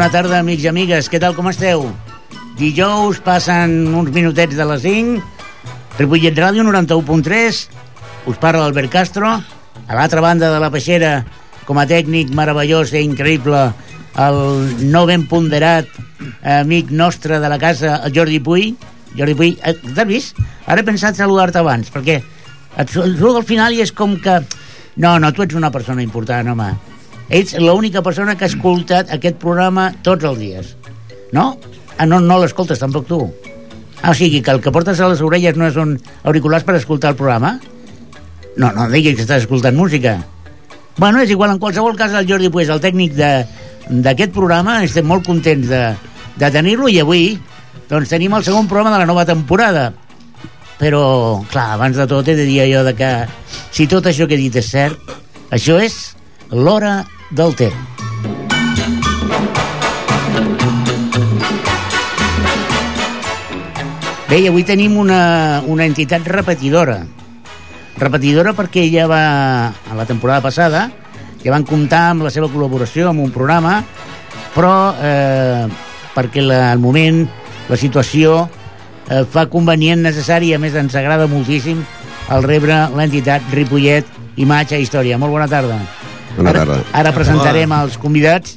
Bona tarda, amics i amigues. Què tal, com esteu? Dijous passen uns minutets de les 5. Ripollet Ràdio 91.3. Us parla Albert Castro. A l'altra banda de la peixera, com a tècnic meravellós i increïble, el no ben ponderat amic nostre de la casa, el Jordi Puy. Jordi Puy, eh, t'has vist? Ara he pensat saludar-te abans, perquè et saludo al final i és com que... No, no, tu ets una persona important, home. Ets l'única persona que ha escoltat aquest programa tots els dies. No? Ah, no, no l'escoltes tampoc tu. Ah, o sigui, que el que portes a les orelles no són auriculars per escoltar el programa? No, no diguis que estàs escoltant música. Bueno, és igual, en qualsevol cas el Jordi Pues, el tècnic d'aquest programa, estem molt contents de, de tenir-lo i avui doncs tenim el segon programa de la nova temporada. Però, clar, abans de tot he de dir allò de que si tot això que he dit és cert, això és l'hora del té. Bé, i avui tenim una, una entitat repetidora. Repetidora perquè ja va, a la temporada passada, ja van comptar amb la seva col·laboració amb un programa, però eh, perquè la, al moment, la situació eh, fa convenient, necessari, a més ens agrada moltíssim el rebre l'entitat Ripollet Imatge i Història. Molt bona tarda. Bona tarda. Ara, ara presentarem els convidats,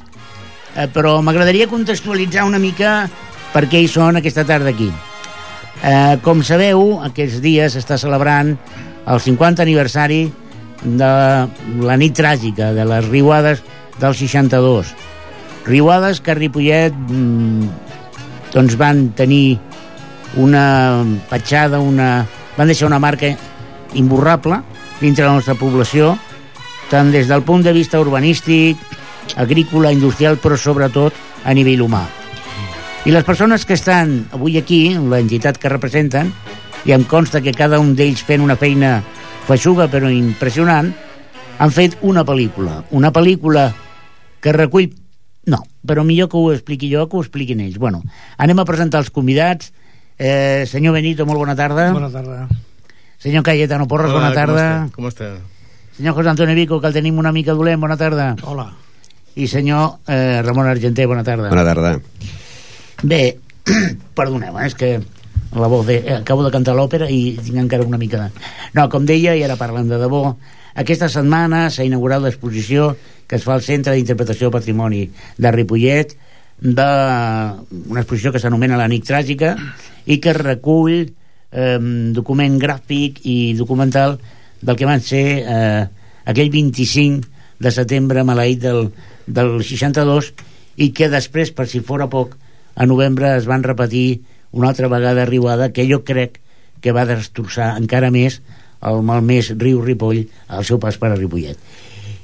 eh, però m'agradaria contextualitzar una mica per què hi són aquesta tarda aquí. Eh, com sabeu, aquests dies s'està celebrant el 50 aniversari de la nit tràgica, de les riuades del 62. Riuades que a Ripollet mm, doncs van tenir una petjada, una... van deixar una marca imborrable dintre la nostra població, tant des del punt de vista urbanístic, agrícola, industrial, però sobretot a nivell humà. I les persones que estan avui aquí, la entitat que representen, i em consta que cada un d'ells fent una feina feixuga però impressionant, han fet una pel·lícula. Una pel·lícula que recull... No, però millor que ho expliqui jo que ho expliquin ells. Bueno, anem a presentar els convidats. Eh, senyor Benito, molt bona tarda. Bona tarda. Senyor Cayetano Porras, Hola, bona tarda. Com està? Com està? Senyor José Antonio Vico, que el tenim una mica dolent, bona tarda. Hola. I senyor eh, Ramon Argenté, bona tarda. Bona tarda. Bé, perdoneu, eh, és que la voz de, eh, acabo de cantar l'òpera i tinc encara una mica de... No, com deia, i ara parlant de debò, aquesta setmana s'ha inaugurat l'exposició que es fa al Centre d'Interpretació del Patrimoni de Ripollet de una exposició que s'anomena La nit tràgica i que recull eh, document gràfic i documental del que van ser eh, aquell 25 de setembre maleït del, del 62 i que després, per si fora poc, a novembre es van repetir una altra vegada a Riuada que jo crec que va destrossar encara més el malmès riu Ripoll al seu pas per a Ripollet.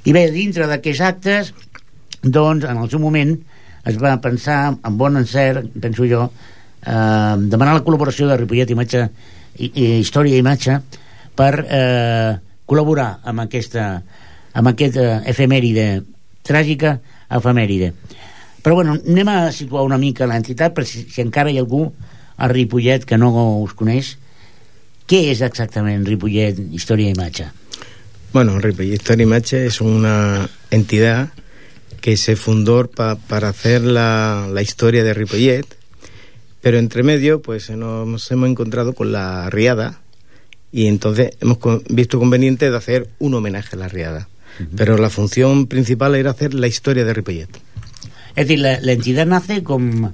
I bé, dintre d'aquests actes, doncs, en el seu moment, es va pensar, amb bon encert, penso jo, eh, demanar la col·laboració de Ripollet Imatge, i, i Història i Imatge per eh, col·laborar amb aquesta amb aquesta efemèride tràgica efemèride però bueno, anem a situar una mica l'entitat per si, si encara hi ha algú a Ripollet que no us coneix què és exactament Ripollet Història i Imatge? Bueno, Ripollet Historia y Imache es una entidad que se fundó pa- para hacer la, la historia de Ripollet, pero entre medio pues nos hemos encontrado con la riada y entonces hemos visto conveniente de hacer un homenaje a la riada. Pero la función principal era hacer la historia de Ripollet. Es decir, la, la entidad nace con,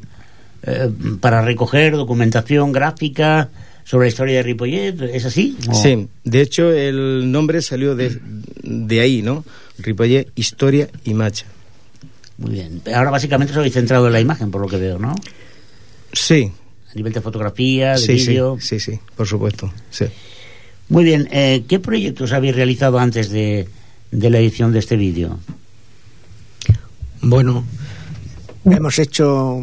eh, para recoger documentación gráfica sobre la historia de Ripollet, ¿es así? ¿O- Sí, de hecho el nombre salió de, de ahí, ¿no? Ripollet, historia y macha. Muy bien. Ahora básicamente os habéis centrado en la imagen, por lo que veo, ¿no? Sí, A nivel de fotografía, de sí, sí, vídeo. sí, sí, por supuesto. Sí. Muy bien. eh, ¿Qué proyectos habéis realizado antes de, de la edición de este vídeo? Bueno, hemos hecho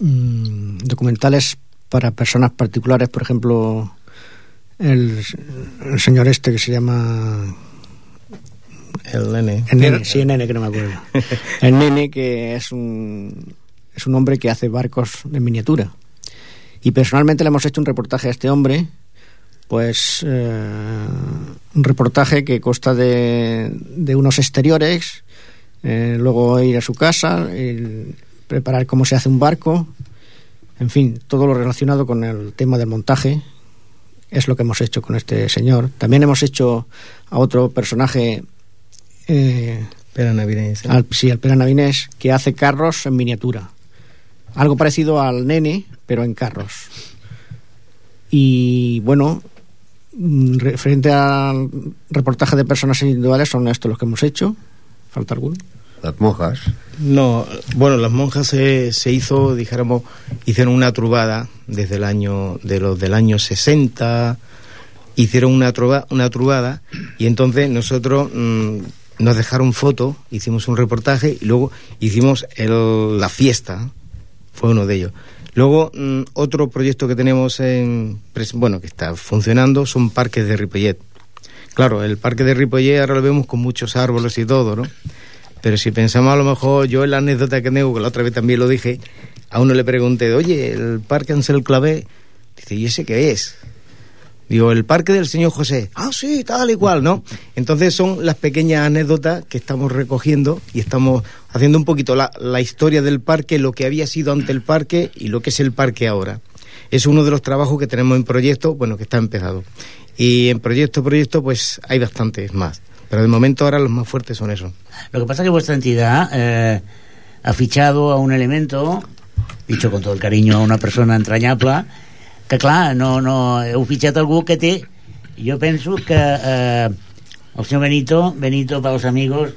mm, documentales para personas particulares, por ejemplo, el, el señor este que se llama... El nene. El nene, sí, el nene, que no me acuerdo. El nene que es un, es un hombre que hace barcos de miniatura. Y personalmente le hemos hecho un reportaje a este hombre, pues eh, un reportaje que consta de, de unos exteriores, eh, luego ir a su casa, el- preparar cómo se hace un barco, en fin, todo lo relacionado con el tema del montaje es lo que hemos hecho con este señor. También hemos hecho a otro personaje, eh, Pera navideña. al, sí, al Pera Navinés, que hace carros en miniatura. Algo parecido al nene, pero en carros. Y bueno, mm, referente al reportaje de personas individuales, son estos los que hemos hecho. ¿Falta alguno? Las monjas. No, bueno, las monjas se, se hizo, dijéramos, hicieron una trubada desde el año, de los del año 60, hicieron una, truba, una trubada y entonces nosotros mm, nos dejaron foto, hicimos un reportaje y luego hicimos el, la fiesta, fue uno de ellos. Luego, mm, otro proyecto que tenemos en, bueno, que está funcionando son parques de Ripollet. Claro, el parque de Ripollet ahora lo vemos con muchos árboles y todo, ¿no? Pero si pensamos a lo mejor, yo en la anécdota que tengo, que la otra vez también lo dije, a uno le pregunté, oye, el parque Ansel Clavé, dice, ¿y ese qué es? Digo, el parque del señor José. Ah, sí, tal y cual, ¿no? Entonces son las pequeñas anécdotas que estamos recogiendo y estamos haciendo un poquito la, la historia del parque, lo que había sido ante el parque y lo que es el parque ahora. Es uno de los trabajos que tenemos en proyecto, bueno, que está empezado. Y en proyecto, proyecto, pues hay bastantes más. Pero de momento ahora los más fuertes son esos. Lo que pasa es que vuestra entidad eh, ha fichado a un elemento, dicho con todo el cariño a una persona entrañable, que clar, no, no, heu fitxat algú que té... Jo penso que eh, el senyor Benito, Benito pels amigos,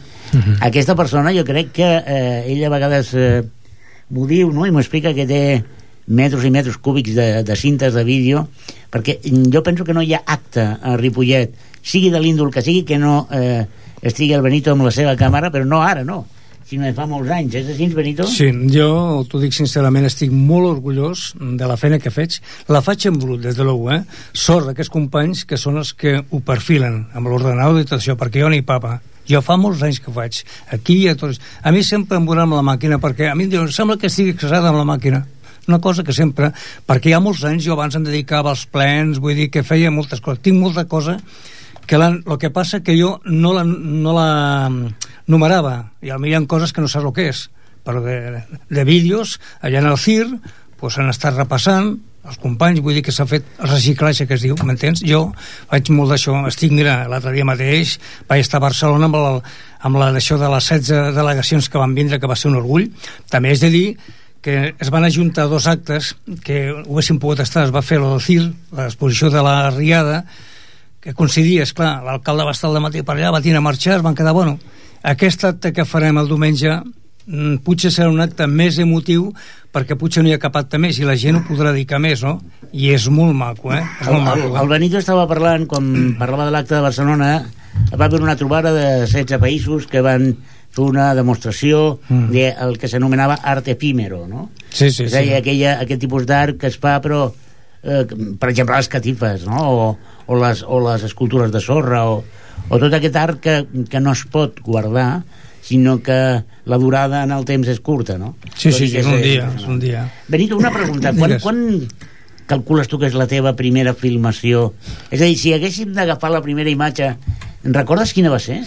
aquesta persona jo crec que eh, ell a vegades eh, m'ho diu no? i m'explica que té metres i metres cúbics de, de cintes de vídeo perquè jo penso que no hi ha acte a Ripollet sigui de l'índol que sigui que no eh, estigui el Benito amb la seva càmera però no ara, no sinó de fa molts anys, és així, Benito? Sí, jo t'ho dic sincerament, estic molt orgullós de la feina que faig. La faig en brut, des de l'ou, eh? Sort d'aquests companys que són els que ho perfilen amb l'ordenador d'editació, perquè jo ni papa. Jo fa molts anys que ho faig. Aquí i a tots. A mi sempre em veuran amb la màquina, perquè a mi em sembla que estigui casada amb la màquina una cosa que sempre, perquè hi ha molts anys jo abans em dedicava als plens, vull dir que feia moltes coses, tinc molta cosa que la, el que passa que jo no la, no la numerava. I hi ha coses que no saps el que és però de, de vídeos allà en el CIR pues, han estat repassant els companys, vull dir que s'ha fet el reciclatge que es diu, m'entens? Jo faig molt d'això, estic, mira, l'altre dia mateix vaig estar a Barcelona amb, el, amb la d'això de les 16 delegacions que van vindre, que va ser un orgull. També és de dir que es van ajuntar dos actes que ho haguessin pogut estar, es va fer el CIR l'exposició de la Riada que coincidia, és clar, l'alcalde va estar al matí per allà, va tenir a marxar, es van quedar, bueno, aquest acte que farem el diumenge mm, potser serà un acte més emotiu perquè potser no hi ha cap acte més i la gent ho podrà dedicar més, no? I és molt maco, eh? És El, molt el, maco. el Benito estava parlant, quan parlava de l'acte de Barcelona, va haver una trobada de 16 països que van fer una demostració Mm. del que s'anomenava art efímero, no? Sí, sí, és a dir, sí. aquella, aquest tipus d'art que es fa, però, eh, per exemple, les catifes, no? O, o, les, o les escultures de sorra, o, o tot aquest art que, que no es pot guardar, sinó que la durada en el temps és curta, no? Sí, Tot sí, sí, és un dia, és un dia. Benito, una pregunta. Quan, quan calcules tu que és la teva primera filmació? És a dir, si haguéssim d'agafar la primera imatge, recordes quina va ser?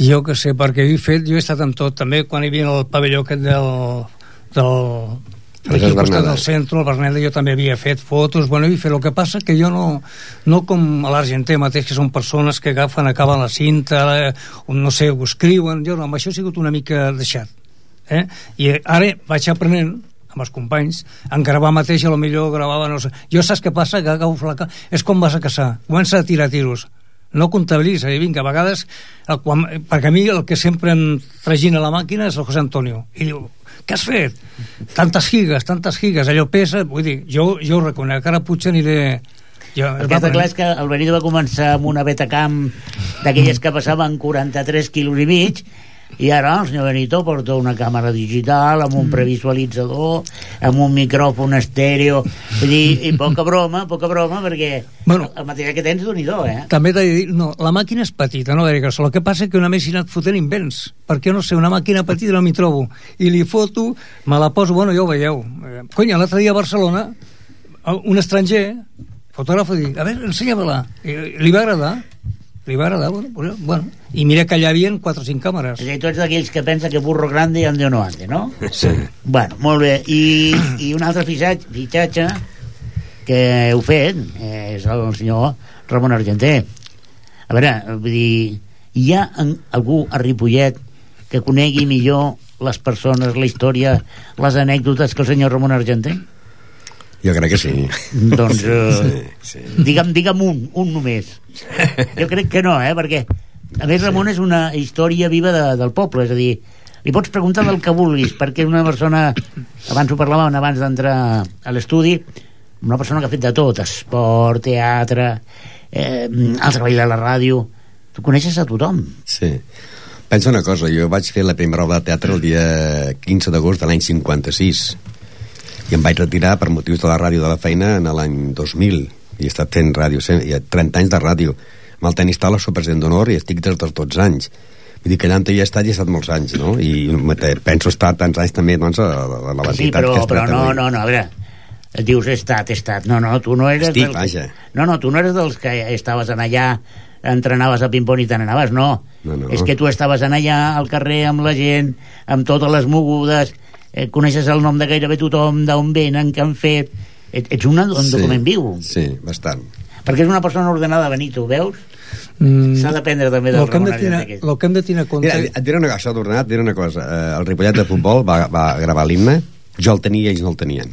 Jo que sé, perquè he fet, jo he estat amb tot, també quan hi havia el pavelló aquest del, del d'aquí al costat del centre, el Berneda, jo també havia fet fotos, bueno, he fet, el que passa que jo no, no com a l'Argenter mateix, que són persones que agafen, acaben la cinta, eh, no sé, ho escriuen, jo no, amb això he sigut una mica deixat. Eh? I ara vaig aprenent amb els companys, en gravar mateix a lo millor gravava, no sé. Jo saps què passa? Que agafo la... És com vas a caçar, comença a tirar tiros no comptabilitza, i vinga, a vegades el, quan, perquè a mi el que sempre em tragina la màquina és el José Antonio i diu, què has fet? Tantes gigas, tantes gigas, allò pesa vull dir, jo, jo ho reconec, que ara potser aniré jo, El que està clar és que el Benito va començar amb una Betacam d'aquelles que passaven 43 quilos i mig i ara el senyor Benito porta una càmera digital amb un previsualitzador amb un micròfon estèreo vull dir, i poca broma, poca broma perquè Bueno. el material que tens d'un eh? també t'he de dir, no, la màquina és petita, no grossa. El que passa és que una més he anat fotent invents, perquè no sé, una màquina petita no m'hi trobo. I li foto, me la poso, bueno, ja ho veieu. Eh, conya, l'altre dia a Barcelona, un estranger, fotògraf, diu, a veure, ensenya-me-la. I Li va agradar. Privada, de, bueno, pues, bueno, i mira que allà havia 4 o 5 càmeres. És a dir, tu ets d'aquells que pensa que burro grande ande o no ande, no? Sí. Bueno, molt bé. I, i un altre fitxatge, fitxatge que heu fet eh, és el senyor Ramon Argenter. A veure, vull dir, hi ha algú a Ripollet que conegui millor les persones, la història, les anècdotes que el senyor Ramon Argenter? Jo crec que sí. Doncs, eh, Sí, sí. digue'm, digue'm un, un només. Jo crec que no, eh? Perquè, a més, Ramon és una història viva de, del poble, és a dir, li pots preguntar del que vulguis, perquè és una persona, abans ho parlàvem abans d'entrar a l'estudi, una persona que ha fet de tot, esport, teatre, eh, ha treballat a la ràdio, tu coneixes a tothom. Sí. Pensa una cosa, jo vaig fer la primera obra de teatre el dia 15 d'agost de l'any 56 i em vaig retirar per motius de la ràdio de la feina en l'any 2000 i he estat fent ràdio, sem- i 30 anys de ràdio amb el tenis Tala soc president d'honor i estic des dels 12 anys vull dir que allà on hi he estat hi he estat molts anys no? i penso estar tants anys també doncs, a, a la Sí, però, que he però no, avui. no, no, a veure, et dius estat, estat. No, no, tu no eres... Estic, dels- vaja. No, no, tu no eres dels que estaves en allà, entrenaves a ping-pong i te n'anaves, no. No, no. És que tu estaves en allà, al carrer, amb la gent, amb totes les mogudes, eh, coneixes el nom de gairebé tothom, d'on venen, què han fet... Et, ets un, un document viu. sí, bastant Perquè és una persona ordenada, Benito, ho veus? Mm, S'ha d'aprendre també del que, de Ramon tenir, aquest. el que hem de tenir en compte... Mira, et diré una cosa, això d'ordenat, diré una cosa. Eh, el Ripollet de futbol va, va gravar l'himne, jo el tenia i ells no el tenien.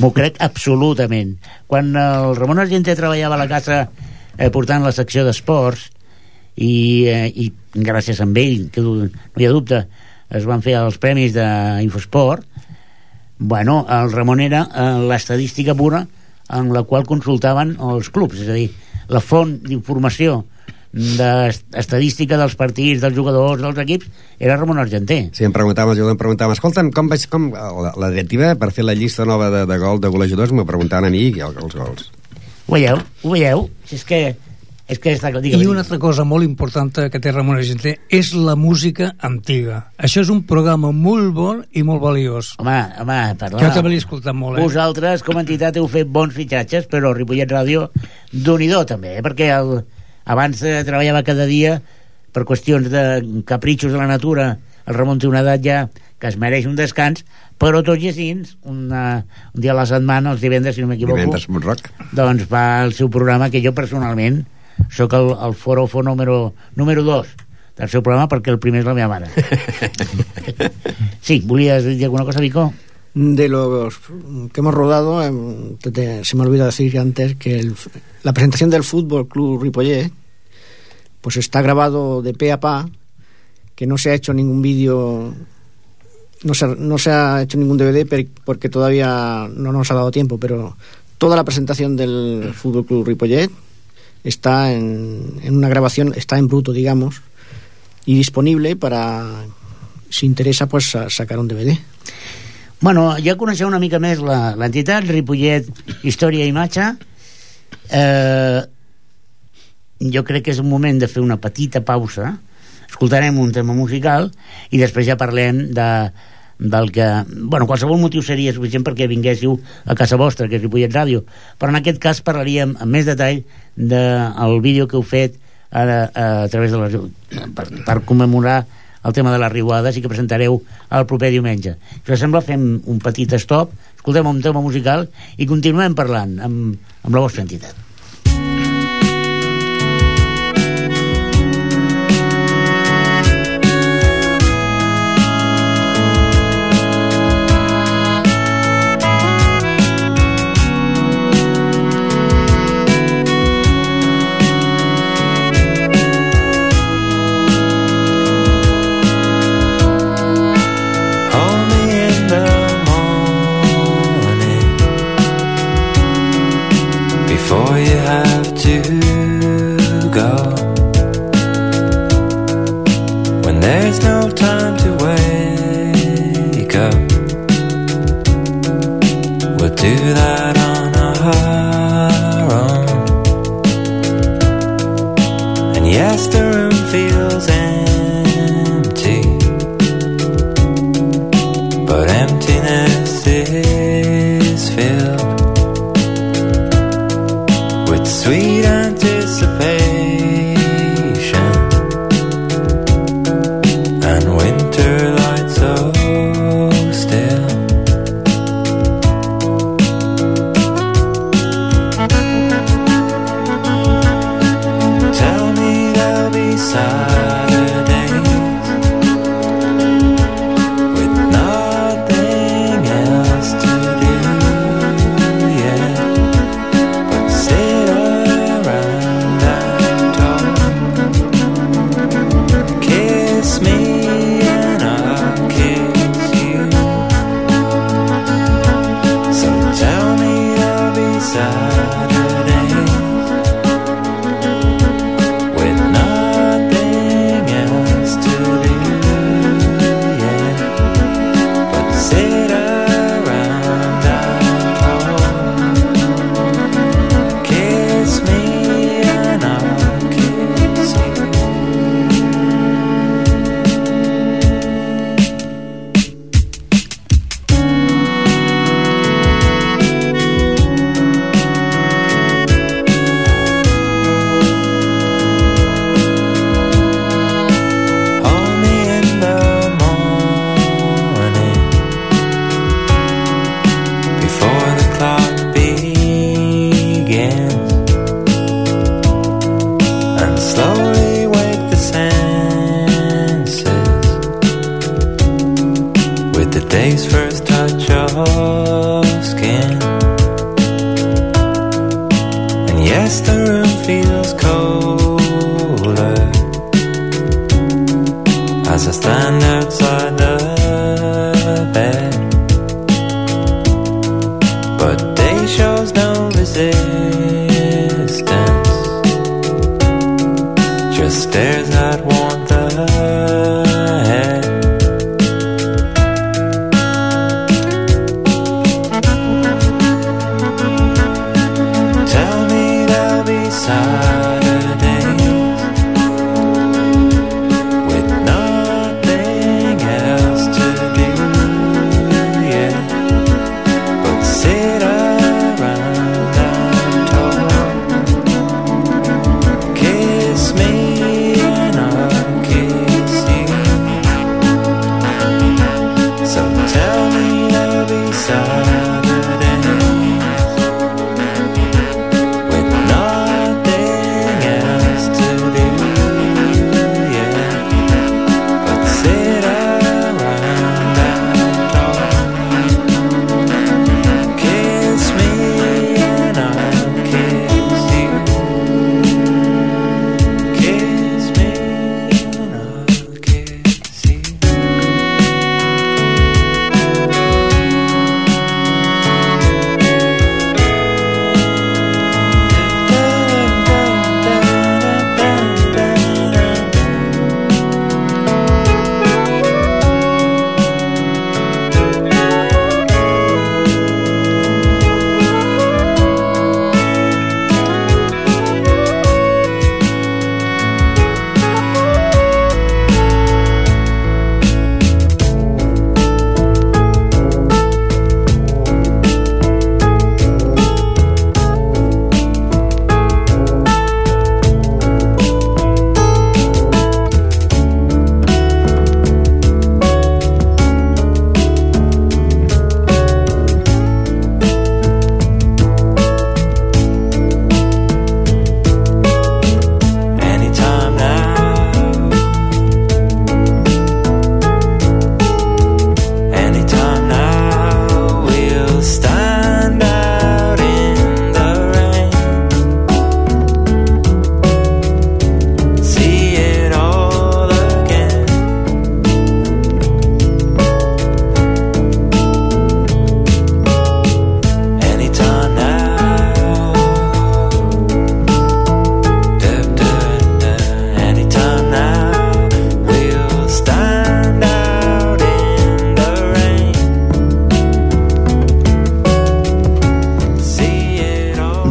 M'ho crec absolutament. Quan el Ramon Argenter treballava a la casa eh, portant la secció d'esports i, eh, i gràcies a ell, que no hi ha dubte, es van fer els premis d'Infosport, bueno, el Ramon era eh, l'estadística pura en la qual consultaven els clubs, és a dir, la font d'informació d'estadística dels partits, dels jugadors, dels equips, era Ramon Argenter. Sí, em preguntaven, jo em preguntaven, escolta'm, com vaig, com, la, la directiva per fer la llista nova de, de gol de golejadors me preguntaven a mi els gols. Ho veieu? Ho veieu? Si és que... És que està... Digue, I una altra cosa molt important que té Ramon Argenter és la música antiga. Això és un programa molt bon i molt valiós. Home, home, parla. Jo també l'he escoltat molt, eh? Vosaltres, com a entitat, heu fet bons fitxatges, però Ripollet Ràdio, d'un i també, eh? perquè el, abans eh, treballava cada dia per qüestions de capritxos de la natura. El Ramon té una edat ja que es mereix un descans, però tot i així, una, un dia a la setmana, els divendres, si no m'equivoco, Divendres Montroc. doncs va el seu programa que jo personalment sóc el, el forofo número, número dos del seu programa perquè el primer és la meva mare. sí, volies dir alguna cosa, Vico? De los que hemos rodado, em, te- te- se me olvida decir antes que el- la presentación del Fútbol Club Ripollet pues está grabado de pe a pa, que no se ha hecho ningún vídeo, no se, no se ha hecho ningún DVD per- porque todavía no nos ha dado tiempo, pero toda la presentación del Fútbol Club Ripollet está en, en una grabación, está en bruto, digamos, y disponible para, si interesa, pues sa- sacar un DVD. Bueno, ja coneixeu una mica més l'entitat, Ripollet, Història i Imatge. Eh, jo crec que és un moment de fer una petita pausa. Escoltarem un tema musical i després ja parlem de, del que... Bueno, qualsevol motiu seria suficient perquè vinguéssiu a casa vostra, que és Ripollet Ràdio. Però en aquest cas parlaríem amb més detall del vídeo que heu fet a, a, a través de les, per, per commemorar el tema de les riuades i que presentareu el proper diumenge. Si us sembla, fem un petit stop, escoltem un tema musical i continuem parlant amb, amb la vostra entitat. With the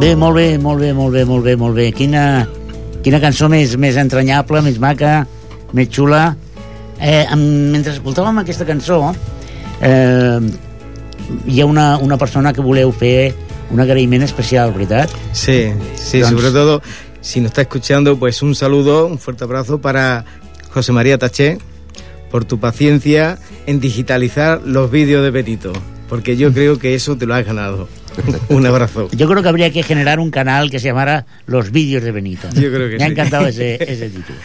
Bé, molt bé, molt bé, molt bé, molt bé, molt bé. Quina, quina cançó més, més entranyable, més maca, més xula. Eh, mentre escoltàvem aquesta cançó, eh, hi ha una, una persona que voleu fer un agraïment especial, veritat? Sí, sí, Entonces- sobre todo, si nos está escuchando, pues un saludo, un fuerte abrazo para José María Taché por tu paciencia en digitalizar los vídeos de Betito, porque yo creo que eso te lo has ganado. un abrazo. Yo creo que habría que generar un canal que se llamara Los vídeos de Benito. Yo creo que Me ha sí. encantado ese, ese títol.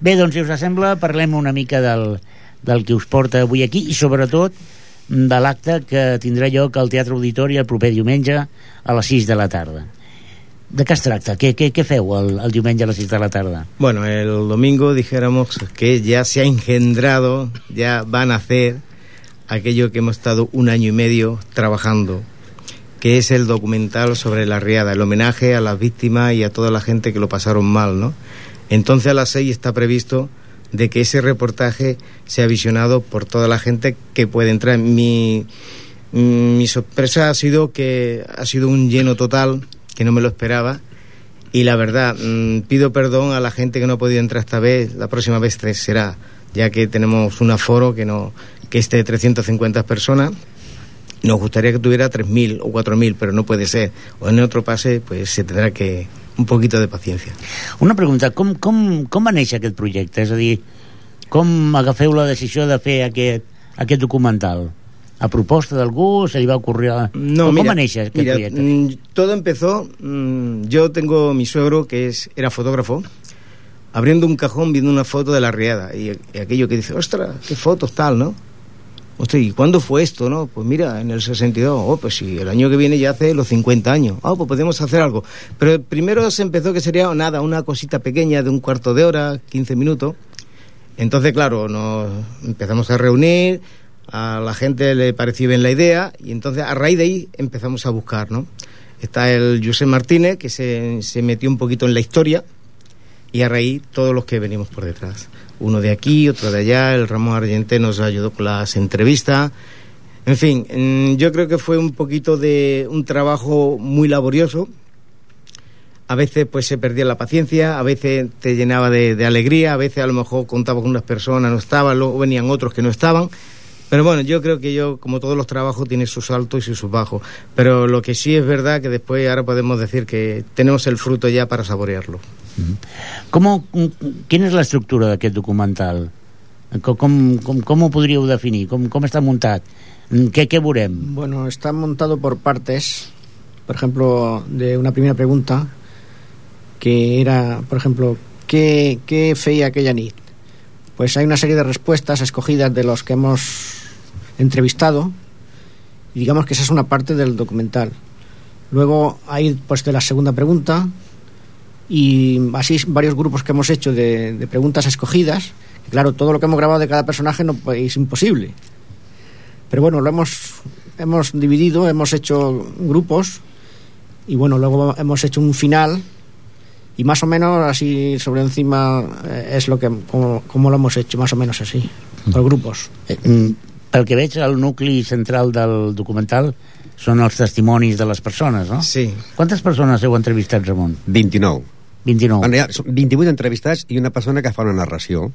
Bé, doncs, si us sembla, parlem una mica del, del que us porta avui aquí i, sobretot, de l'acte que tindrà lloc al Teatre Auditori el proper diumenge a les 6 de la tarda. De què es tracta? Què, què, què feu el, el diumenge a les 6 de la tarda? Bueno, el domingo dijéramos que ya se ha engendrado, ya van a hacer aquello que hemos estado un año y medio trabajando. Que es el documental sobre la riada, el homenaje a las víctimas y a toda la gente que lo pasaron mal, ¿no? Entonces a las seis está previsto de que ese reportaje sea visionado por toda la gente que puede entrar. Mi, mi sorpresa ha sido que ha sido un lleno total, que no me lo esperaba. Y la verdad, mm, pido perdón a la gente que no ha podido entrar esta vez, la próxima vez será, ya que tenemos un aforo que no que esté de 350 personas. Nos gustaría que tuviera 3.000 o 4.000, pero no puede ser. O en otro pase, pues se tendrá que un poquito de paciencia. Una pregunta, com, com, com va néixer aquest projecte? És a dir, com agafeu la decisió de fer aquest, aquest documental? A proposta d'algú? Se li va ocurrir... No, com mira, aquest mira, mm, todo empezó. mm, yo tengo mi suegro que es era fotógrafo, abriendo un cajón viendo una foto de la riada y, y aquello que dice, ostras, qué fotos tal, ¿no? ¿Y cuándo fue esto, no? Pues mira, en el 62, oh, pues sí, el año que viene ya hace los 50 años. Ah, pues podemos hacer algo. Pero primero se empezó que sería nada, una cosita pequeña de un cuarto de hora, 15 minutos. Entonces, claro, nos empezamos a reunir, a la gente le pareció bien la idea y entonces a raíz de ahí empezamos a buscar, ¿no? Está el José Martínez, que se, se metió un poquito en la historia y a raíz todos los que venimos por detrás. Uno de aquí, otro de allá, el Ramón Argenté nos ayudó con las entrevistas. En fin, mm, yo creo que fue un poquito de un trabajo muy laborioso. A veces pues se perdía la paciencia, a veces te llenaba de, de alegría, a veces a lo mejor contaba con unas personas, no estaban, luego venían otros que no estaban. Pero bueno, yo creo que yo, como todos los trabajos, tiene sus altos y sus bajos. Pero lo que sí es verdad que después ahora podemos decir que tenemos el fruto ya para saborearlo. Com, quina és l'estructura d'aquest documental? Com, com, com, ho podríeu definir? Com, com està muntat? Què, què veurem? Bueno, está montado por partes. Por ejemplo, de una primera pregunta que era, por ejemplo, ¿qué, qué feia aquella nit? Pues hay una serie de respuestas escogidas de los que hemos entrevistado y digamos que esa es una parte del documental. Luego hay pues de la segunda pregunta y así varios grupos que hemos hecho de, de preguntas escogidas. Claro, todo lo que hemos grabado de cada personaje no pues, es imposible. Pero bueno, lo hemos, hemos dividido, hemos hecho grupos y bueno, luego hemos hecho un final y más o menos así sobre encima eh, es lo que como, como lo hemos hecho, más o menos así, por grupos. Eh, mm, Pel que veig, el nucli central del documental són els testimonis de les persones, no? Sí. Quantes persones heu entrevistat, Ramon? 29. 29. Bueno, hi ha són 28 entrevistats i una persona que fa una narració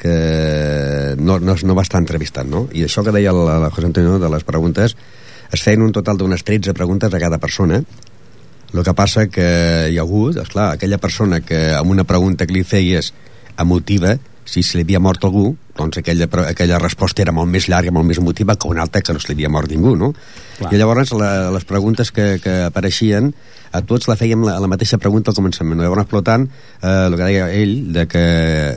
que no, no, no va estar entrevistant, no? I això que deia el, el José Antonio de les preguntes, es feien un total d'unes 13 preguntes a cada persona, el que passa que hi ha hagut, esclar, aquella persona que amb una pregunta que li feies emotiva, si se li havia mort algú, doncs aquella, aquella resposta era molt més llarga, molt més emotiva que una altra que no se li havia mort ningú, no? Clar. I llavors la, les preguntes que, que apareixien a tots la fèiem la, la mateixa pregunta al començament. Llavors, per tant, eh, el que deia ell, de que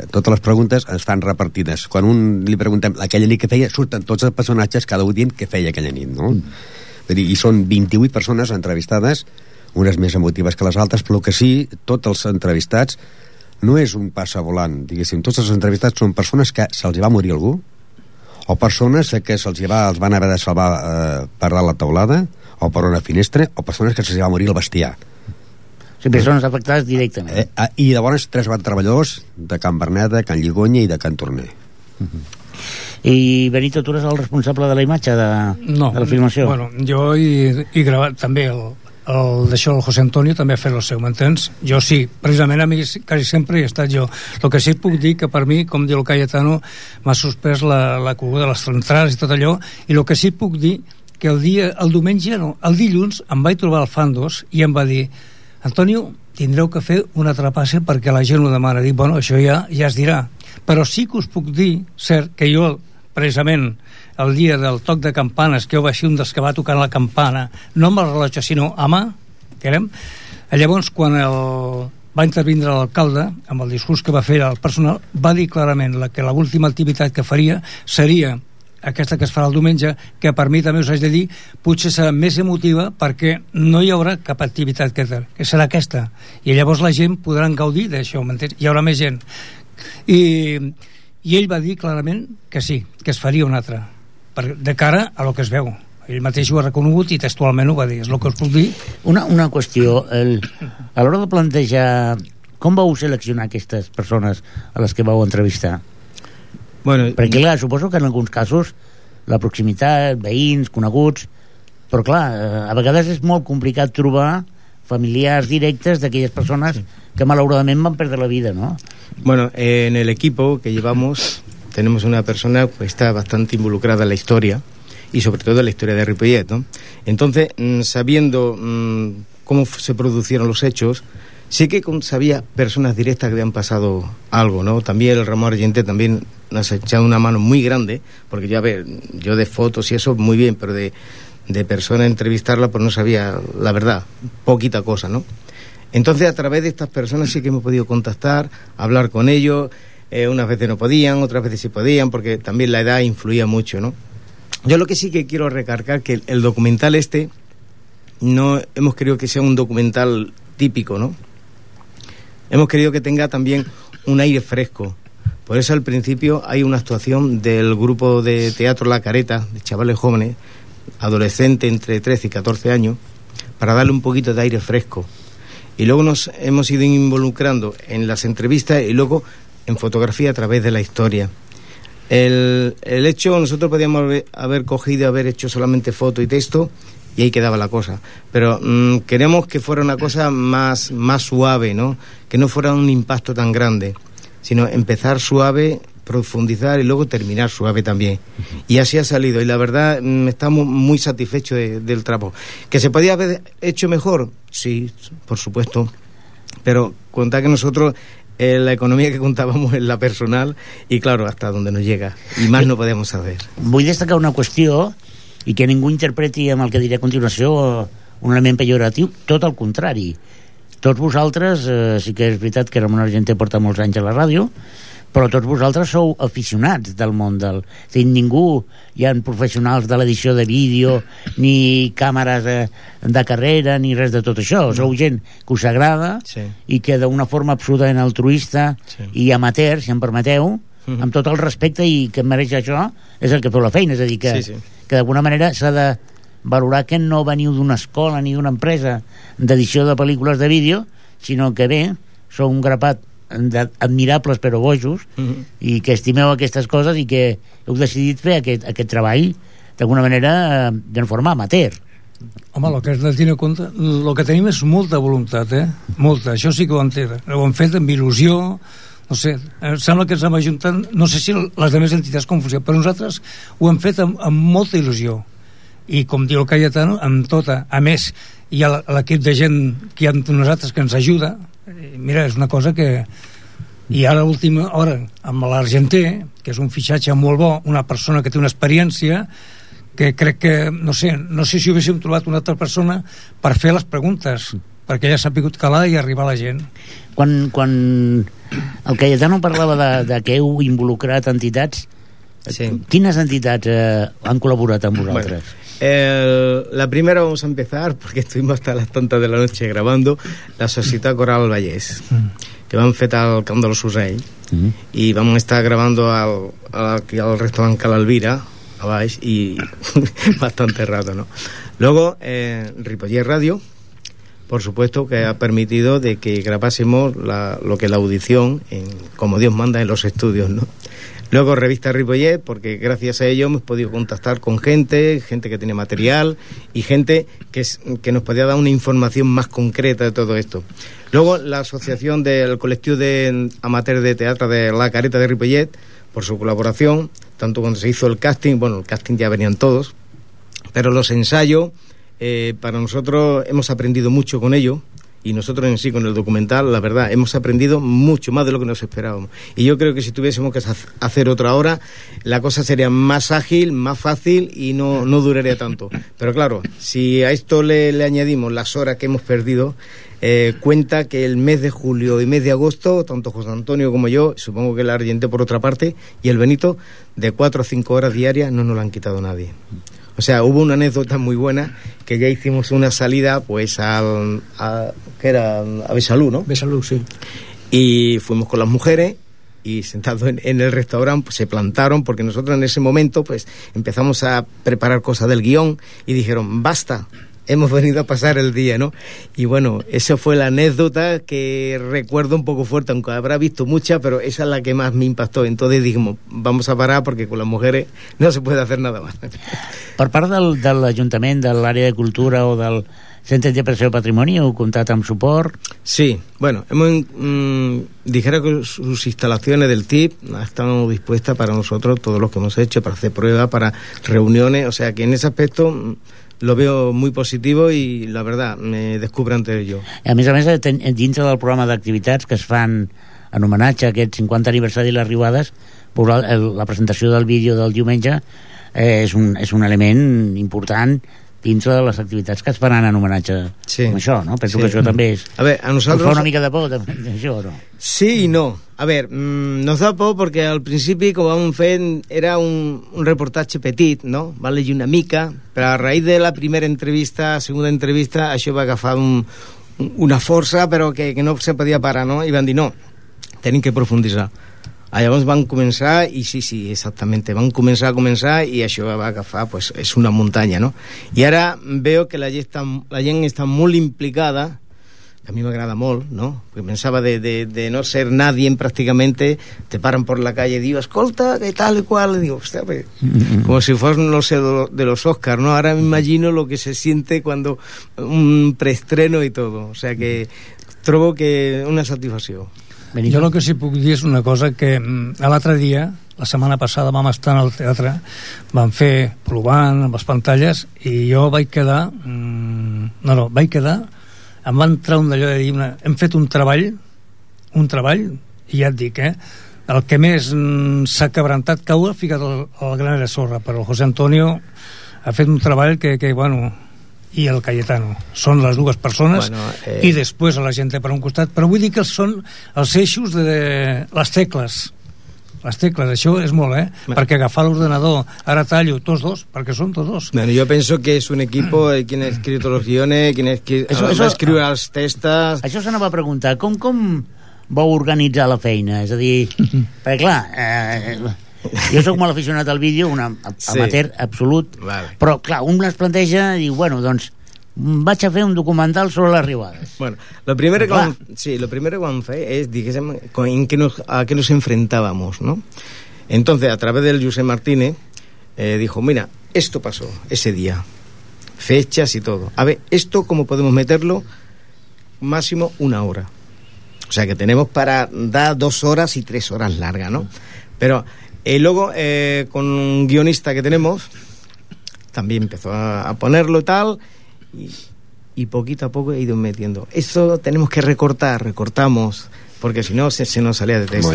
totes les preguntes estan repartides. Quan un li preguntem aquella nit que feia, surten tots els personatges, cada un dient què feia aquella nit, no? Mm. Dir, I són 28 persones entrevistades, unes més emotives que les altres, però que sí, tots els entrevistats no és un passa volant, diguéssim, tots els entrevistats són persones que se'ls hi va morir algú, o persones que se'ls hi va, els van haver de salvar eh, per dalt la taulada, o per una finestra, o persones que se'ls hi va morir el bestiar. O sigui, persones afectades directament. Eh, eh, I llavors tres van treballadors de Can Berneda, Can Lligonya i de Can Torner. I Benito, tu eres el responsable de la imatge de, No, de la filmació? Bueno, jo he, he gravat també el, el d'això el José Antonio també ha fet el seu, m'entens? Jo sí, precisament a mi quasi sempre he estat jo. El que sí puc dir que per mi, com diu el Cayetano, m'ha suspès la, la de les centrals i tot allò, i el que sí puc dir que el dia, el diumenge, no, el dilluns em vaig trobar al Fandos i em va dir Antonio, tindreu que fer una trapassa perquè la gent ho demana. Dic, bueno, això ja, ja es dirà. Però sí que us puc dir, cert, que jo precisament el dia del toc de campanes, que jo vaig ser un dels que va tocant la campana, no amb el rellotge, sinó a mà, que érem, llavors quan el, va intervindre l'alcalde, amb el discurs que va fer al personal, va dir clarament la, que l'última activitat que faria seria aquesta que es farà el diumenge, que per mi també us haig de dir, potser serà més emotiva perquè no hi haurà cap activitat que, que serà aquesta. I llavors la gent podrà gaudir d'això? Hi haurà més gent. I, I ell va dir clarament que sí, que es faria una altra, per, de cara a lo que es veu. ell mateix ho ha reconegut i textualment ho va dir, és el que us puc dir. Una, una qüestió, el, a l'hora de plantejar com vau seleccionar aquestes persones a les que vau entrevistar? Bueno, Perquè, clar, suposo que en alguns casos la proximitat, veïns, coneguts, però, clar, eh, a vegades és molt complicat trobar familiars directes d'aquelles persones que malauradament van perdre la vida, no? Bueno, en el equipo que llevamos tenemos una persona que está bastante involucrada en la historia y sobre todo en la historia de Ripollet, ¿no? Entonces, mm, sabiendo mm, cómo se produjeron los hechos, sí que sabía personas directas que habían pasado algo, ¿no? También el Ramón Argente también nos ha echado una mano muy grande, porque yo, a ver, yo de fotos y eso muy bien, pero de, de persona entrevistarla pues no sabía la verdad, poquita cosa, ¿no? Entonces, a través de estas personas sí que hemos podido contactar, hablar con ellos. Eh, unas veces no podían, otras veces sí podían, porque también la edad influía mucho, ¿no? Yo lo que sí que quiero recargar que el, documental este no hemos querido que sea un documental típico, ¿no? Hemos querido que tenga también un aire fresco. Por eso al principio hay una actuación del grupo de teatro La Careta, de chavales jóvenes, adolescentes entre 13 y 14 años, para darle un poquito de aire fresco. Y luego nos hemos ido involucrando en las entrevistas y luego en fotografía a través de la historia. El, el hecho, nosotros podíamos haber, haber cogido, haber hecho solamente foto y texto y ahí quedaba la cosa. Pero mm, queremos que fuera una cosa más, más suave, ¿no? Que no fuera un impacto tan grande, sino empezar suave, profundizar y luego terminar suave también. Y así ha salido. Y la verdad, mm, estamos muy satisfechos de- del trabajo. ¿Que se podía haber hecho mejor? Sí, por supuesto. Pero contar que nosotros eh, la economía que contábamos es la personal y claro, hasta donde nos llega. Y más no podemos hacer. Vull destacar una qüestió i que ningú interpreti amb el que diré a continuació un element pejoratiu, tot el contrari. Tots vosaltres, eh, sí que és veritat que Ramon Argenter porta molts anys a la ràdio, però tots vosaltres sou aficionats del món del... A dir, ningú, hi ha professionals de l'edició de vídeo, ni càmeres eh, de carrera, ni res de tot això. Sou gent que us agrada Sí. i que d'una forma absolutament altruista Sí. i amateur, si em permeteu, Mhm. amb tot el respecte i que mereix això, és el que feu la feina. És a dir, que, Sí, sí. que d'alguna manera s'ha de valorar que no veniu d'una escola ni d'una empresa d'edició de pel·lícules de vídeo, sinó que bé, sou un grapat d'admirables però bojos Mhm. i que estimeu aquestes coses i que heu decidit fer aquest, aquest treball d'alguna manera eh, de forma amateur. Home, el que has de tenir en compte, el que tenim és molta voluntat, eh? Molta, això sí que ho entenc. Ho hem fet amb il·lusió, no sé, em sembla que ens hem ajuntat, no sé si les demés entitats com funciona, però nosaltres ho hem fet amb, amb molta il·lusió. I com diu el Cayetano, amb tota. A més, hi ha l'equip de gent que hi ha nosaltres que ens ajuda. Mira, és una cosa que... I ara, l'última hora, amb l'Argenter, que és un fitxatge molt bo, una persona que té una experiència, que crec que, no sé, no sé si haguéssim trobat una altra persona per fer les preguntes, perquè ja s'ha pogut calar i arribar a la gent. Quan, quan el Cayetano parlava de, de que heu involucrat entitats, Sí. quines entitats eh, han col·laborat amb vosaltres? El- la primera vamos a empezar, porque estuvimos hasta las tantas de la noche grabando, la Societat Coral Vallès, que vam fet al Camp de los Urell, Mhm. y vamos a estar grabando al, al- aquí al restaurante Cala Elvira, a baix, y bastante rato, ¿no? Luego, eh, Radio, por supuesto, que ha permitido de que grabásemos la- lo que es la audición, en, como Dios manda en los estudios, ¿no? Luego revista Ripollet, porque gracias a ello hemos podido contactar con gente, gente que tiene material y gente que, es- que nos podía dar una información más concreta de todo esto. Luego la asociación del colectivo de amateurs de teatro de La Careta de Ripollet, por su colaboración, tanto cuando se hizo el casting, bueno, el casting ya venían todos, pero los ensayos, eh, para nosotros hemos aprendido mucho con ello. Y nosotros en sí, con el documental, la verdad, hemos aprendido mucho más de lo que nos esperábamos. Y yo creo que si tuviésemos que hac- hacer otra hora, la cosa sería más ágil, más fácil y no, no duraría tanto. Pero claro, si a esto le, le añadimos las horas que hemos perdido, eh, cuenta que el mes de julio y mes de agosto, tanto José Antonio como yo, supongo que el Argente por otra parte, y el Benito, de cuatro o cinco horas diarias no nos lo han quitado nadie. O sea, hubo una anécdota muy buena que ya hicimos una salida pues al a, que era a Besalú, ¿no? Besalú, sí. Y fuimos con las mujeres y sentado en, en el restaurante pues, se plantaron porque nosotros en ese momento pues empezamos a preparar cosas del guion y dijeron, basta, hemos venido a pasar el día, ¿no? Y bueno, esa fue la anécdota que recuerdo un poco fuerte, aunque habrá visto muchas, pero esa es la que más me impactó. Entonces dijimos, vamos a parar porque con las mujeres no se puede hacer nada más. Per part del, de l'Ajuntament, de l'àrea de cultura o del Centre d'Interpretació del Patrimoni, heu comptat amb suport? Sí, bueno, hemos, mm, dijera que sus instalaciones del TIP están dispuestas para nosotros, todos los que hemos hecho, para hacer pruebas, para reuniones, o sea que en ese aspecto mm, lo veo muy positivo y la verdad, me descubro ante ello. A més a més, eh, dintre del programa d'activitats que es fan en homenatge a aquest 50 aniversari de les Riuades, la, la presentació del vídeo del diumenge eh, és, un, és un element important dintre de les activitats que es faran en homenatge Sí. amb això, no? Penso Sí. que això també és... A ver, a Us nosotros... fa una mica de por, també, això, no? Sí y no. A ver, mm, nos da por porque al principi, com vam fer, era un, un reportatge petit, no? Va llegir una mica, però a raïs de la primera entrevista, segunda entrevista, això va agafar un- una força, però que, que no se podia parar, no? I van dir, no, tenim que profunditzar. Ah, Llavors van començar, i sí, sí, exactament, van començar a començar i això va agafar, pues, és una muntanya, no? I ara veo que la gent està, la gent està molt implicada, que a mí me agrada molt, ¿no? Porque pensaba de, de, de no ser nadie prácticamente, te paran por la calle y digo, escolta, ¿qué tal y cual? Y digo, hostia, pues, como si fueran, no sé, de los Oscars, ¿no? Ahora me imagino lo que se siente cuando un preestreno y todo. O sea que trobo que una satisfacció. Jo el que sí puc dir és una cosa que mm, l'altre dia, la setmana passada vam estar al teatre, vam fer provant amb les pantalles i jo vaig quedar mm, no, no, vaig quedar em va entrar un d'allò de dir una, hem fet un treball un treball i ja et dic, eh el que més mm, s'ha quebrantat que ho ha ficat el, el gran de sorra però el José Antonio ha fet un treball que, que bueno i el Cayetano. Són les dues persones Bueno, eh, i després a la gent per un costat, però vull dir que són els eixos de, les tecles les tecles, això és molt, eh? Ma- Perquè agafar l'ordenador, ara tallo tots dos, perquè són tots dos. Bueno, yo pienso que es un equipo, eh, quien ha escrito los guiones, quien ha escri- Eso- va eso- a escribir las testas... Això s'anava a preguntar, com, com vau organitzar la feina? És a dir, perquè clar, eh, jo sóc molt aficionat al vídeo, un am- Sí. amateur absolut, Vale. però clar, un es planteja i diu, bueno, doncs vaig a fer un documental sobre les riuades. Bueno, lo primero que vam, sí, lo primero que vam fer es, diguéssim, en qué nos, a qué nos enfrentábamos, ¿no? Entonces, a través del José Martínez, eh, dijo, mira, esto pasó ese día, fechas y todo. A ver, esto cómo podemos meterlo máximo una hora. O sea que tenemos para dar dos horas y tres horas largas, ¿no? Pero eh, luego, eh, con un guionista que tenemos, también empezó a, a ponerlo y tal, y, y poquito a poco he ido metiendo. Eso tenemos que recortar, recortamos, porque si no se, se nos salía de texto.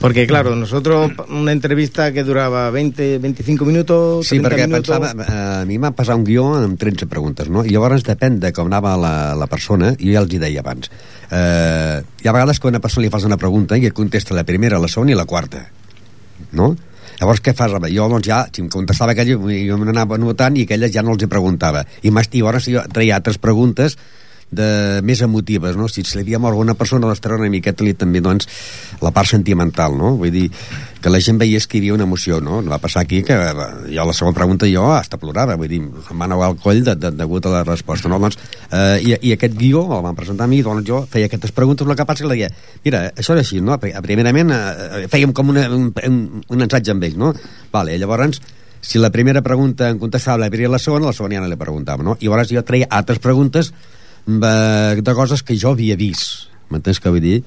Porque claro, nosotros una entrevista que duraba 20, 25 minutos, Sí, 30 perquè minutos... pensava, eh, a mi m'ha passat un guió amb 13 preguntes, no? I llavors depèn de com anava la, la persona, jo ja els hi deia abans. Eh, hi ha vegades que a una persona li fas una pregunta i et contesta la primera, la segona i la quarta, no? Llavors, què fas? Jo, doncs, ja, si em contestava aquella, jo me n'anava notant i aquelles ja no els hi preguntava. I i llavors jo treia altres preguntes de, més emotives, no? Si se li havia mort una persona, treure una miqueta li, també, doncs, la part sentimental, no? Vull dir, que la gent veiés que hi havia una emoció, no? Va passar aquí que eh, jo la segona pregunta jo hasta plorava, vull dir, em va anar al coll de, de, degut a la resposta, no? Doncs, eh, i, I aquest guió el van presentar a mi, doncs jo feia aquestes preguntes, el que passa que li deia, mira, això és així, no? Primerament, eh, fèiem com una, un, un, un ensaig amb ell, no? Vale, llavors, si la primera pregunta em contestava la primera la segona, la segona ja no li preguntava, no? I llavors jo treia altres preguntes de, de coses que jo havia vist, m'entens què vull dir?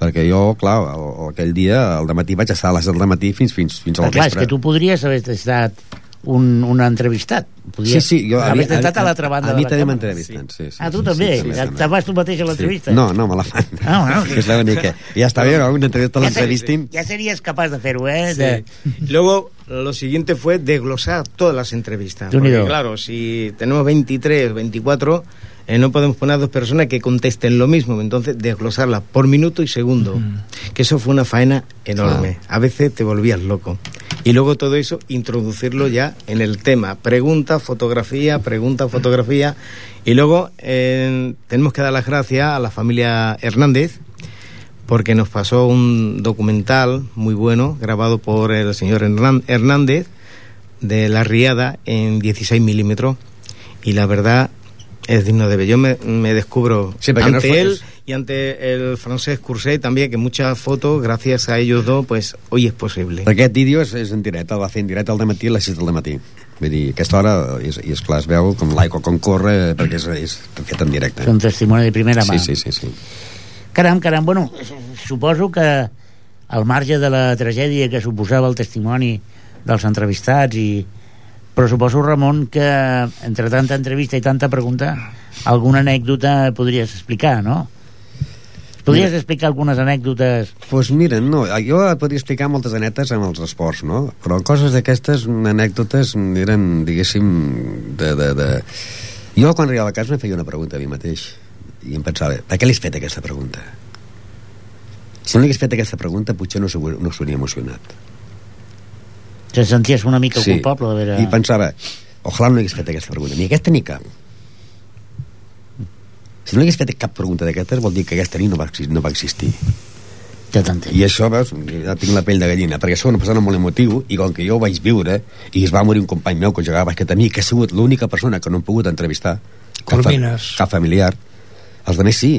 Perquè jo, clar, el, aquell dia, al matí vaig estar a les del matí fins, fins, fins al Però, clar, és vespre. que tu podries haver estat un, un entrevistat. Sí, Podries sí, jo... haver estat a l'altra banda a mi de la també m'entrevisten, sí. sí. Ah, tu sí, també? sí, Ja també. te fas tu mateix a l'entrevista? No, no, me la fan. Ah, bueno. és l'única. Ja està bé, no? Una entrevista Ja l'entrevistin. Ja series capaç de fer-ho, eh? Sí. De... Luego, lo siguiente fue desglosar todas las entrevistas. Porque, claro, si tenemos 23, 24, eh, no podemos poner a dos personas que contesten lo mismo. Entonces, desglosarlas por minuto y segundo. Que eso fue una faena enorme. A veces te volvías loco. Y luego todo eso, introducirlo ya en el tema. Pregunta, fotografía, pregunta, fotografía. Y luego eh, tenemos que dar las gracias a la familia Hernández porque nos pasó un documental muy bueno grabado por el señor Hernán- Hernández de La Riada en 16 milímetros y la verdad es digno de ver. Yo me, me descubro Sí, no ante fue- él y ante el francés Curset también, que muchas fotos, gracias a ellos dos, pues hoy es posible. Aquest vídeo és, és en directe, el va fer en directe al matí a les 6 del matí. Vull dir, aquesta hora, i, és- i és clar, es veu com l'aigua com corre, perquè és, és fet en directe. És un testimoni de primera mà. Sí, sí, sí, sí. Caram, caram, bueno, suposo que al marge de la tragèdia que suposava el testimoni dels entrevistats i però suposo, Ramon, que entre tanta entrevista i tanta pregunta alguna anècdota podries explicar, no? Podries Mira. explicar algunes anècdotes pues mira, no, jo podria explicar moltes anetes amb els esports, no? Però coses d'aquestes, anècdotes, eren, diguéssim, de, de, de... Jo, quan arribava a casa, em feia una pregunta a mi mateix. I em pensava, per què li has fet aquesta pregunta? Si no li hagués fet aquesta pregunta, potser no s'hauria no emocionat. Te senties una mica culpable d'haver... I pensava, ojalà no hagués fet aquesta pregunta, ni aquesta ni cap. Si no hagués fet cap pregunta d'aquestes, vol dir que aquesta nit no va, no va existir. Ja. I això, veus, ja tinc la pell de gallina, perquè això és una persona molt emotiu, i com que jo ho vaig viure, i es va morir un company meu que jugava a bàsquet a mi, que ha sigut l'única persona que no hem pogut entrevistar, cap, fa- Coromines. cap familiar, els de més sí,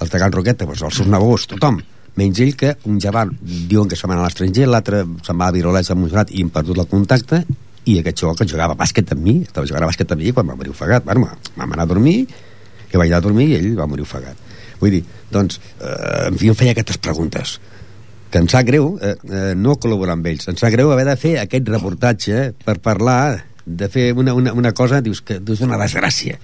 els de Can Roqueta, doncs, els seus nebós, tothom, menys ell que un javar diuen que se'n va anar a l'estranger, l'altre se'n va a Virolets a Montserrat i hem perdut el contacte, i aquest xaval que jugava a bàsquet amb mi, estava jugant a bàsquet amb mi quan va morir ofegat. Bueno, vam anar a dormir, que vaig anar a dormir i ell va morir ofegat. Vull dir, doncs, eh, en fi, em feia aquestes preguntes que em sap greu eh, eh, no col·laborar amb ells, em sap greu haver de fer aquest reportatge per parlar de fer una, una, una cosa, dius que dius una desgràcia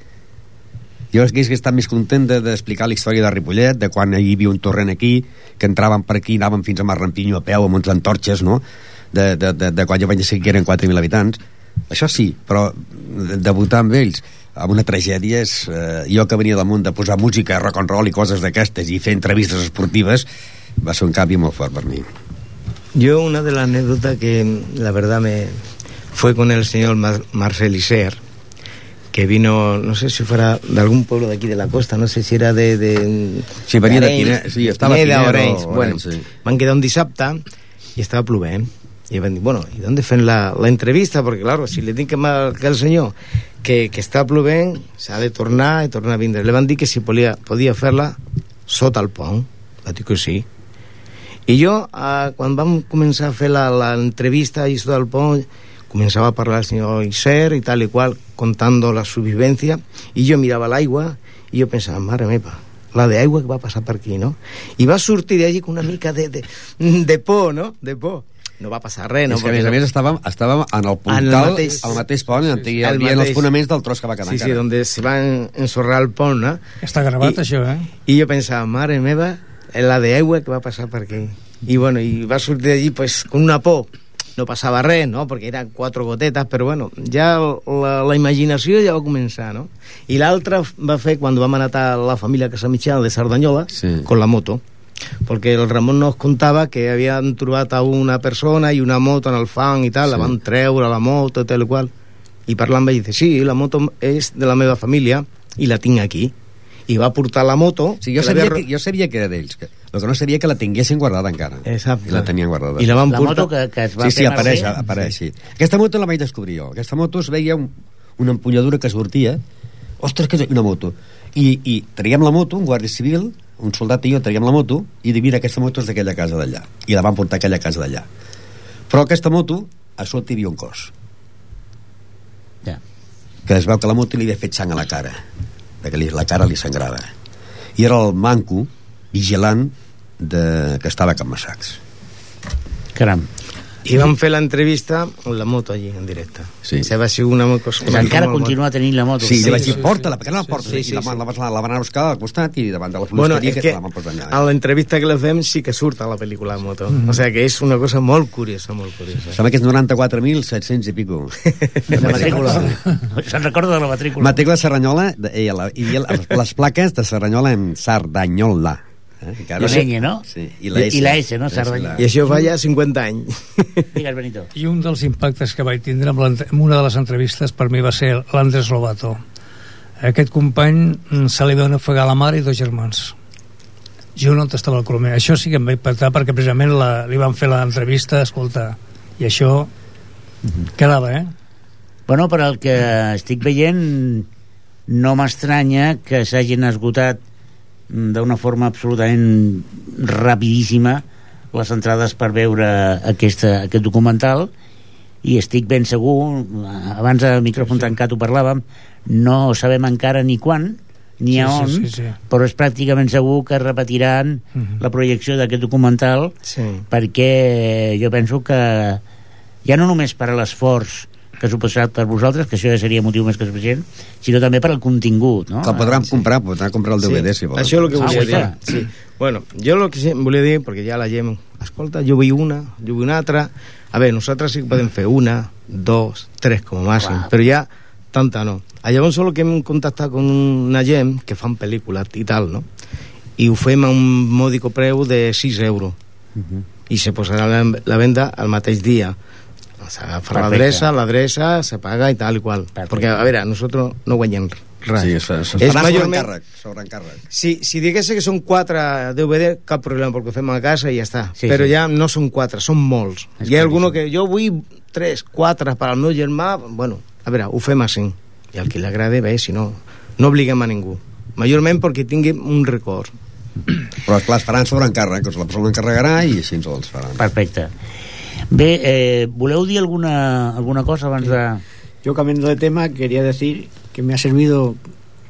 jo és que estat més content de- d'explicar la història de Ripollet, de quan hi havia un torrent aquí, que entraven per aquí, anaven fins a Marrampinyo a peu amb uns antorxes, no? De, de, de, de quan jo vaig decidir que eren 4.000 habitants. Això sí, però debutar amb ells amb una tragèdia és... Eh, jo que venia del món de posar música, rock and roll i coses d'aquestes i fer entrevistes esportives va ser un canvi molt fort per mi. Yo una de las que la verdad me fue con el señor Mar- Marcel Iser, que vino, no sé si fuera de algún pueblo de aquí de la costa, no sé si era de... de Sí, venia de Pinet, sí, estava Orenys. Orenys, Bueno, sí. van quedar un dissabte y estaba plovent. Y van dir, bueno, ¿y dónde fue la, la entrevista? Porque claro, si le tinc que al senyor que, que està plovent, s'ha de tornar i tornar a vindre. Le van dir que si podia, podia fer-la sota el pont. Va dir que sí. I jo, eh, quan vam començar a fer la- l'entrevista i sota el pont, començava a parlar el senyor Iser i tal i qual, contando la subvivència, i jo mirava l'aigua i jo pensava, mare meva, la d'aigua que va passar per aquí, no? I va sortir d'allí con una mica de, de, de por, no? De por. No va passar res, no? És que, a més a més, estàvem, estàvem en el En puntal, el al mateix- mateix pont, on hi El havia els mateix. fonaments del tros que va quedar Sí, sí, encara. donde se va a ensorrar el pont, no? Està gravat, I- això, eh? I jo pensava, mare meva, la d'aigua que va passar per aquí. I bueno, i va sortir d'allí pues, con una por. No passava res, no? Perquè eren quatre gotetes, però bueno, ja la, la imaginació ja va començar, no? I l'altra va fer quan vam anar a la família Casamitjana de Cerdanyola Sí. con la moto. Porque el Ramon nos contava que havien trobat a una persona i una moto en el fang i tal, Sí. la van treure la moto, tal i qual. I parlant ell, dice, sí, la moto és de la meva família i la tinc aquí. I va portar la moto... Sí, jo, sabia que, jo sabia que era d'ells, que, el que no sabia que la tinguessin guardada encara. Exacte. I la tenien guardada. I la van La portar... moto que, que es va sí, sí, fer apareix, Mercè, apareix, sí. Aquesta moto la vaig descobrir jo. Aquesta moto es veia un, una empunyadura que sortia. Ostres, que és una moto. I, I traiem la moto, un guàrdia civil, un soldat i jo traiem la moto, i dic, mira, aquesta moto és d'aquella casa d'allà. I la van portar a aquella casa d'allà. Però aquesta moto, a sota hi havia un cos. Ja. que es veu que la moto li havia fet sang a la cara perquè li, la cara li sangrava i era el manco vigilant de, que estava a Can Massacs Caram. I vam fer l'entrevista amb la moto allí, en directe. Sí. Se va ser una cosa... Pues encara continua tenint la moto. sí, li vaig sí, dir, porta-la, perquè no la portes Sí, aquí sí, la, sí. la, la, la van anar a buscar al costat i davant de la Bueno, que, que la van posar allà a l'entrevista que le fem sí que surt a la pel·lícula la moto. O sea que és una cosa molt curiosa, molt curiosa. sembla que és 94.700 i pico La matrícula. Se'n recorda de la matrícula. matrícula Serranyola de, eh, la, les, les plaques de Serranyola en Sardanyola eh? Encara- Con ñ, no? Sí, I la S, no? Sí, Cerdanyola. I això fa ja 50 anys. Digues, Benito. I un dels impactes que vaig tindre amb, amb una de les entrevistes per mi va ser l'Andrés Lobato. Aquest company mm, se li van ofegar la mare i dos germans. jo no estava el Colomer. Això sí que em va impactar perquè precisament la, li van fer l'entrevista, escolta, i això quedava, eh? Bueno, per al que estic veient, no m'estranya que s'hagin esgotat d'una forma absolutament rapidíssima les entrades per veure aquesta, aquest documental i estic ben segur, abans de micròfon sí, sí. tancat ho parlàvem, no sabem encara ni quan ni Sí, a sí, on, sí, sí. però és pràcticament segur que repetiran Mhm. la projecció d'aquest documental Sí. perquè jo penso que ja no només per a l'esforç que ha suposat per vosaltres, que això ja seria motiu més que suficient, sinó també per al contingut, no? Que el podran comprar, podran comprar el DVD, si volen. Això és el que Ah, volia ho dir. Sí. Bueno, jo el que sí volia dir, perquè ja la gent... Escolta, jo vull una, jo vull una altra... A veure, nosaltres sí que podem fer una, dos, tres com a màxim, Clar. però ja tanta no. A llavors solo que hem contactat con una gent que fan pel·lícules i tal, no? I ho fem a un mòdico preu de 6 euros. I se posarà la, la venda al mateix dia. S'agafa Perfecte. l'adreça, l'adreça, se paga i tal i qual. Perfecte. Perquè, a veure, nosaltres no guanyem res. Sí, es, es, És sobre majorment- encàrrec, sobre encàrrec. Si, si digués que són quatre DVD, cap problema, perquè ho fem a casa i ja està. Sí, Però sí. ja no són quatre, són molts. És Hi ha alguno claríssim. que jo vull tres, quatre per al meu germà, bueno, a veure, ho fem així. I al qui li agrade, bé, si no, no obliguem a ningú. Majorment perquè tingui un record. Però, esclar, es faran sobre encàrrec, doncs la persona encarregarà i així ens els faran. Perfecte. Bé, eh, voleu dir alguna, alguna cosa abans de... Yo cambiando de tema quería decir que me ha servido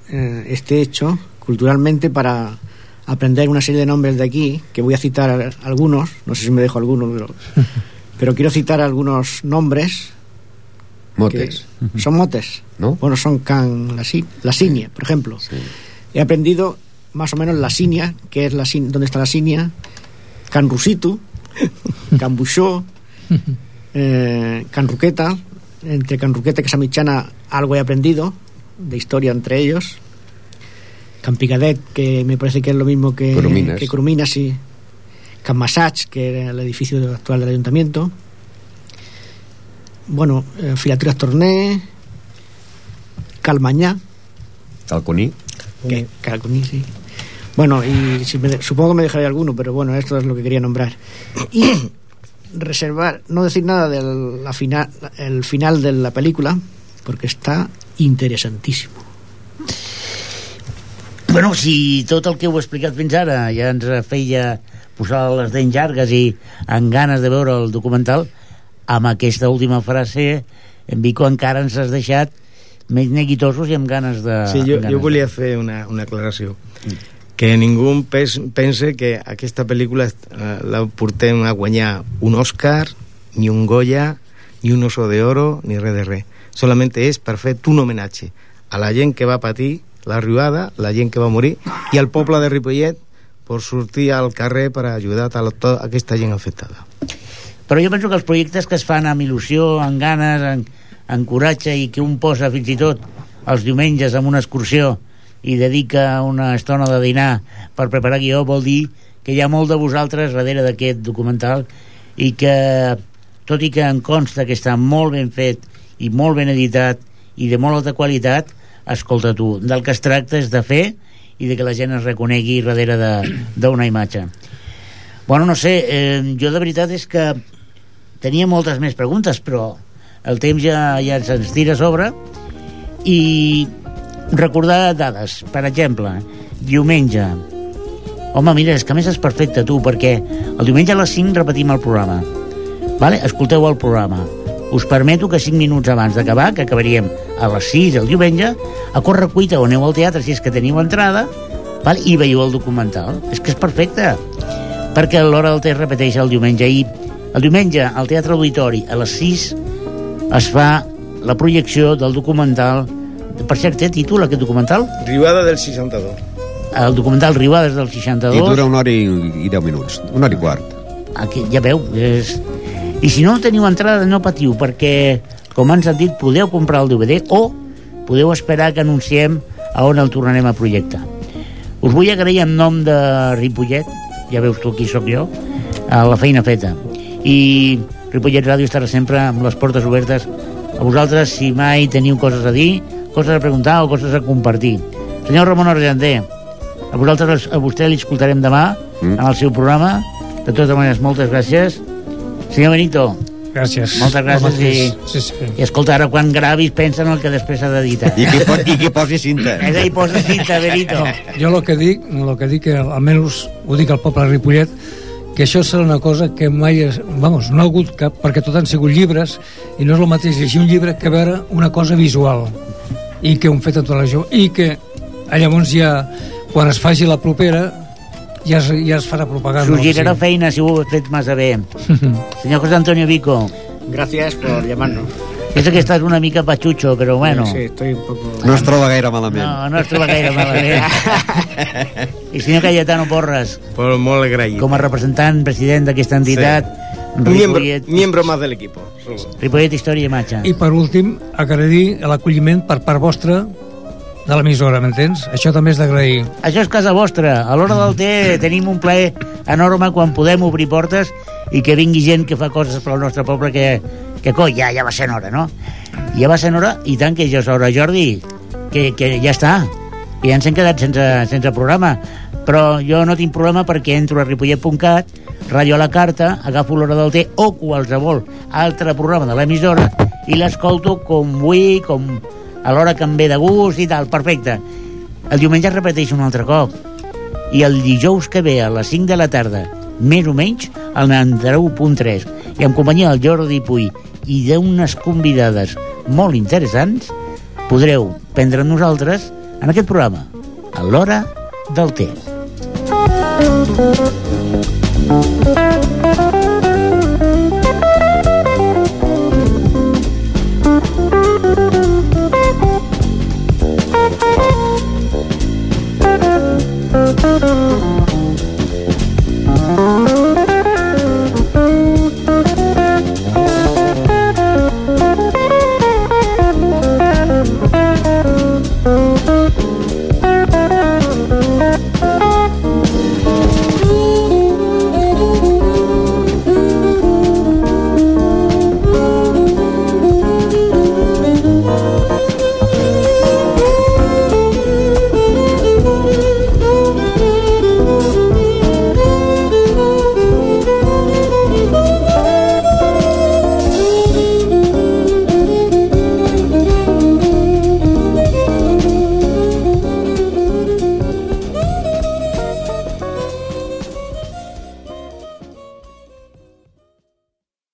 eh, este hecho culturalmente para aprender una serie de nombres de aquí, que voy a citar algunos, no sé si me dejo algunos, pero, pero quiero citar algunos nombres. Motes, son motes. ¿no? Bueno, son can, la, la sinia, por ejemplo. Sí. He aprendido más o menos la sinia, que es la sin, dónde está la sinia, can rusitu, can eh, can ruqueta, entre can ruqueta y casa mitjana algo he aprendido de historia entre ellos. Can Picadet, que me parece que es lo mismo que Coromines. que sí. Que era el edificio actual del ayuntamiento. Bueno, eh, Filaturas Torné, Calmañá, Calconí. que Calcuní, sí. Bueno, y si me supongo que me dejaré alguno, pero bueno, esto es lo que quería nombrar. Y reservar, no decir nada del la final, el final de la película, porque está interesantísimo. Bueno, si tot el que heu explicat fins ara ja ens feia posar les dents llargues i amb ganes de veure el documental, amb aquesta última frase, en Vico encara ens has deixat més neguitosos i amb ganes de... Sí, jo, jo de- volia fer una, una aclaració. Que ningú pense que aquesta pel·lícula eh, la portem a guanyar un Oscar, ni un Goya, ni un Oso de Oro, ni res de res. Solament és per fer un homenatge a la gent que va patir la riuada, la gent que va morir, i al poble de Ripollet per sortir al carrer per ajudar a tota aquesta gent afectada. Però jo penso que els projectes que es fan amb il·lusió, amb ganes, amb, amb coratge i que un posa fins i tot els diumenges amb una excursió i dedica una estona de dinar per preparar guió vol dir que hi ha molt de vosaltres darrere d'aquest documental i que tot i que em consta que està molt ben fet i molt ben editat i de molt alta qualitat escolta tu, del que es tracta és de fer i de que la gent es reconegui darrere d'una imatge. Bueno, no sé, eh, jo de veritat és que tenia moltes més preguntes, però el temps ja, ja ens tira a sobre i recordar dades, per exemple, diumenge. Home, mira, és que més és perfecte, tu, perquè el diumenge a les 5 repetim el programa. Vale? Escolteu el programa. Us permeto que 5 minuts abans d'acabar, que acabaríem a les 6 el diumenge, a córrer cuita o aneu al teatre si és que teniu entrada, vale? i veieu el documental. És que és perfecte perquè l'hora del es repeteix el diumenge i el diumenge al Teatre Auditori a les 6 es fa la projecció del documental per cert, té títol aquest documental? Riuada del 62. El documental Riuades del I 62 dura una hora i, i deu minuts. Una hora i quart. Aquí, ja veu és... i si no teniu entrada no patiu perquè com ens han dit podeu comprar el DVD o podeu esperar que anunciem a on el tornarem a projectar us vull agrair en nom de Ripollet ja veus tu qui sóc jo a la feina feta i Ripollet Ràdio estarà sempre amb les portes obertes a vosaltres si mai teniu coses a dir coses a preguntar o coses a compartir senyor Ramon Argenter A vosaltres, a vostè li escoltarem demà Mm. en el seu programa. De totes maneres, moltes gràcies. Senyor Benito, Gràcies. Moltes gràcies i- Sí, sí. i escolta, ara quan gravis pensa en el que després s'ha d'editar. I que, i que posi cinta. És a dir, posa cinta, Benito. Jo el que dic, el que dic, que almenys ho dic al poble de Ripollet, que això serà una cosa que mai és, vamos, no ha hagut cap, perquè tot han sigut llibres i no és el mateix llegir un llibre que veure una cosa visual i que un fet en tota la jove i que ah, llavors ja quan es faci la propera ja es, ja es farà propaganda S'us girarà Sí. feina si ho heu fet massa bé. Senyor José Antonio Vico, Gracias por llamarnos. penso que estàs una mica patxutxo, però bueno... Sí, estoy un poco... No es troba gaire malament. No, no es troba gaire malament. I senyor Cayetano Porras, Por molt agraït. com a representant, president d'aquesta entitat, Miembro, miembro más del equipo. Ripollet Història i Imatge. I per últim, agrair l'acolliment per part vostra de l'emissora, m'entens? Això també és d'agrair. Això és casa vostra. A l'hora del té tenim un plaer enorme quan podem obrir portes i que vingui gent que fa coses pel nostre poble que, que coi, ja, ja va ser hora, no? Ja va ser hora, i tant que ja és hora, Jordi, que, que ja està. Que ja ens hem quedat sense, sense programa. Però jo no tinc problema perquè entro a ripollet.cat, ratllo a la carta, agafo l'hora del té o qualsevol altre programa de l'emissora i l'escolto com vull, com a l'hora que em ve de gust i tal, perfecte. El diumenge es repeteix un altre cop. I el dijous que ve a les 5 de la tarda, més o menys, al 91.3, i en companyia del Jordi Puy i d'unes convidades molt interessants, podreu prendre nosaltres en aquest programa, a l'hora del té. Thank